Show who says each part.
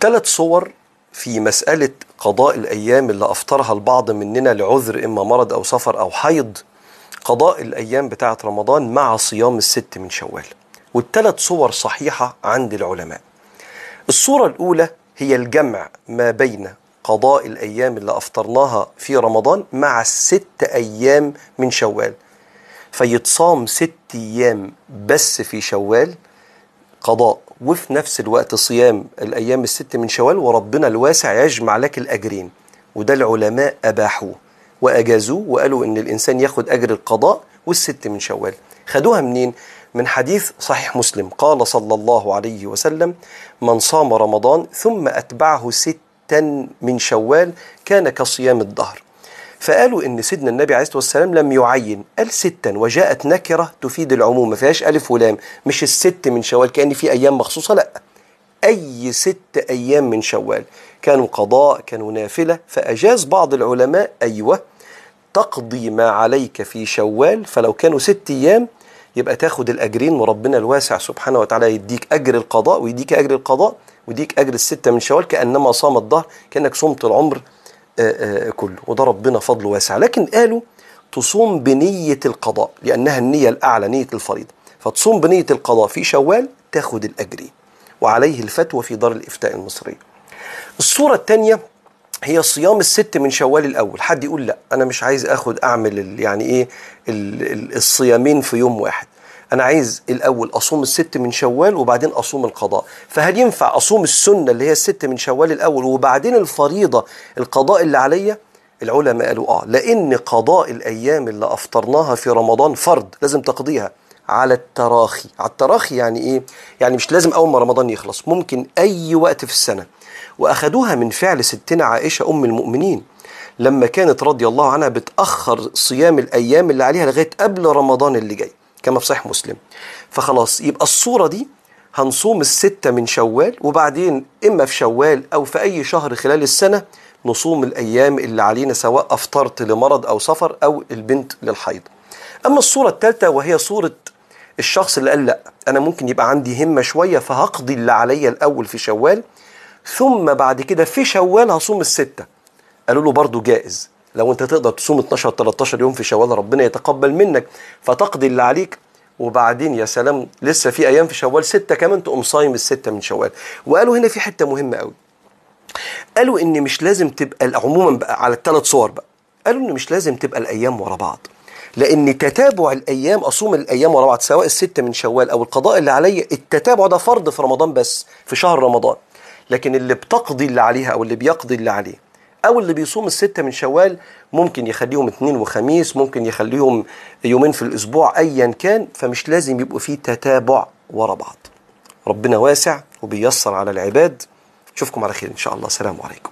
Speaker 1: ثلاث صور في مسألة قضاء الأيام اللي أفطرها البعض مننا لعذر إما مرض أو سفر أو حيض قضاء الأيام بتاعة رمضان مع صيام الست من شوال. والثلاث صور صحيحة عند العلماء. الصورة الأولى هي الجمع ما بين قضاء الأيام اللي أفطرناها في رمضان مع الست أيام من شوال. فيتصام ست أيام بس في شوال قضاء وفي نفس الوقت صيام الأيام الست من شوال وربنا الواسع يجمع لك الأجرين. وده العلماء أباحوه وأجازوه وقالوا إن الإنسان ياخد أجر القضاء والست من شوال. خدوها منين؟ من حديث صحيح مسلم. قال صلى الله عليه وسلم من صام رمضان ثم أتبعه ستا من شوال كان كصيام الدهر. فقالوا إن سيدنا النبي عليه الصلاة والسلام لم يعين. قال ستا وجاءت نكرة تفيد العموم ما فيهاش ألف ولام. مش الست من شوال كأن في أيام مخصوصة لأ. أي ست أيام من شوال. كانوا قضاء كانوا نافلة. فأجاز بعض العلماء أيوه تقضي ما عليك في شوال. فلو كانوا ست أيام يبقى تاخد الأجرين وربنا الواسع سبحانه وتعالى يديك أجر القضاء ويديك أجر القضاء ويديك أجر الستة من شوال كأنما صام الظهر كأنك صمت العمر كله وده ربنا فضله واسع. لكن قالوا تصوم بنية القضاء لأنها النية الأعلى نية الفريضة. فتصوم بنية القضاء في شوال تاخد الأجرين وعليه الفتوى في دار الإفتاء المصرية. الصورة الثانية هي صيام الست من شوال الأول. حد يقول لأ أنا مش عايز أخد أعمل يعني إيه ال- ال- الصيامين في يوم واحد. أنا عايز الأول أصوم الست من شوال وبعدين أصوم القضاء. فهل ينفع أصوم السنة اللي هي الست من شوال الأول وبعدين الفريضة؟ القضاء اللي عليا؟ العلماء قالوا آه لأن قضاء الأيام اللي أفطرناها في رمضان فرض لازم تقضيها على التراخي. على التراخي يعني إيه؟ يعني مش لازم أول ما رمضان يخلص ممكن أي وقت في السنة. وأخدوها من فعل ستنا عائشة أم المؤمنين لما كانت رضي الله عنها بتأخر صيام الأيام اللي عليها لغاية قبل رمضان اللي جاي. كما في صحيح مسلم. فخلاص يبقى الصورة دي هنصوم الستة من شوال وبعدين إما في شوال أو في أي شهر خلال السنة نصوم الأيام اللي علينا سواء أفطرت لمرض أو سفر أو البنت للحيض. أما الصورة الثالثة وهي صورة الشخص اللي قال لأ أنا ممكن يبقى عندي همة شوية فهقضي اللي عليا الأول في شوال ثم بعد كده في شوال هصوم الستة. قالوا له برضو جائز. لو انت تقدر تصوم 12 13 يوم في شوال ربنا يتقبل منك. فتقضي اللي عليك. وبعدين يا سلام لسه في أيام في شوال ستة كمان تقوم صايم الستة من شوال. وقالوا هنا في حتة مهمة قوي. قالوا إن مش لازم تبقى عموما بقى على الثلاث صور بقى. قالوا إن مش لازم تبقى الأيام ورا بعض. لأن تتابع الأيام أصوم الأيام ورا بعض سواء الستة من شوال أو القضاء اللي عليا التتابع ده فرض في رمضان بس في شهر رمضان. لكن اللي بتقضي اللي عليها أو اللي بيقضي اللي عليه أو اللي بيصوم الستة من شوال ممكن يخليهم اثنين وخميس ممكن يخليهم يومين في الأسبوع ايا كان فمش لازم يبقوا فيه تتابع ورا بعض. ربنا واسع وبيسر على العباد. اشوفكم على خير إن شاء الله. سلام عليكم.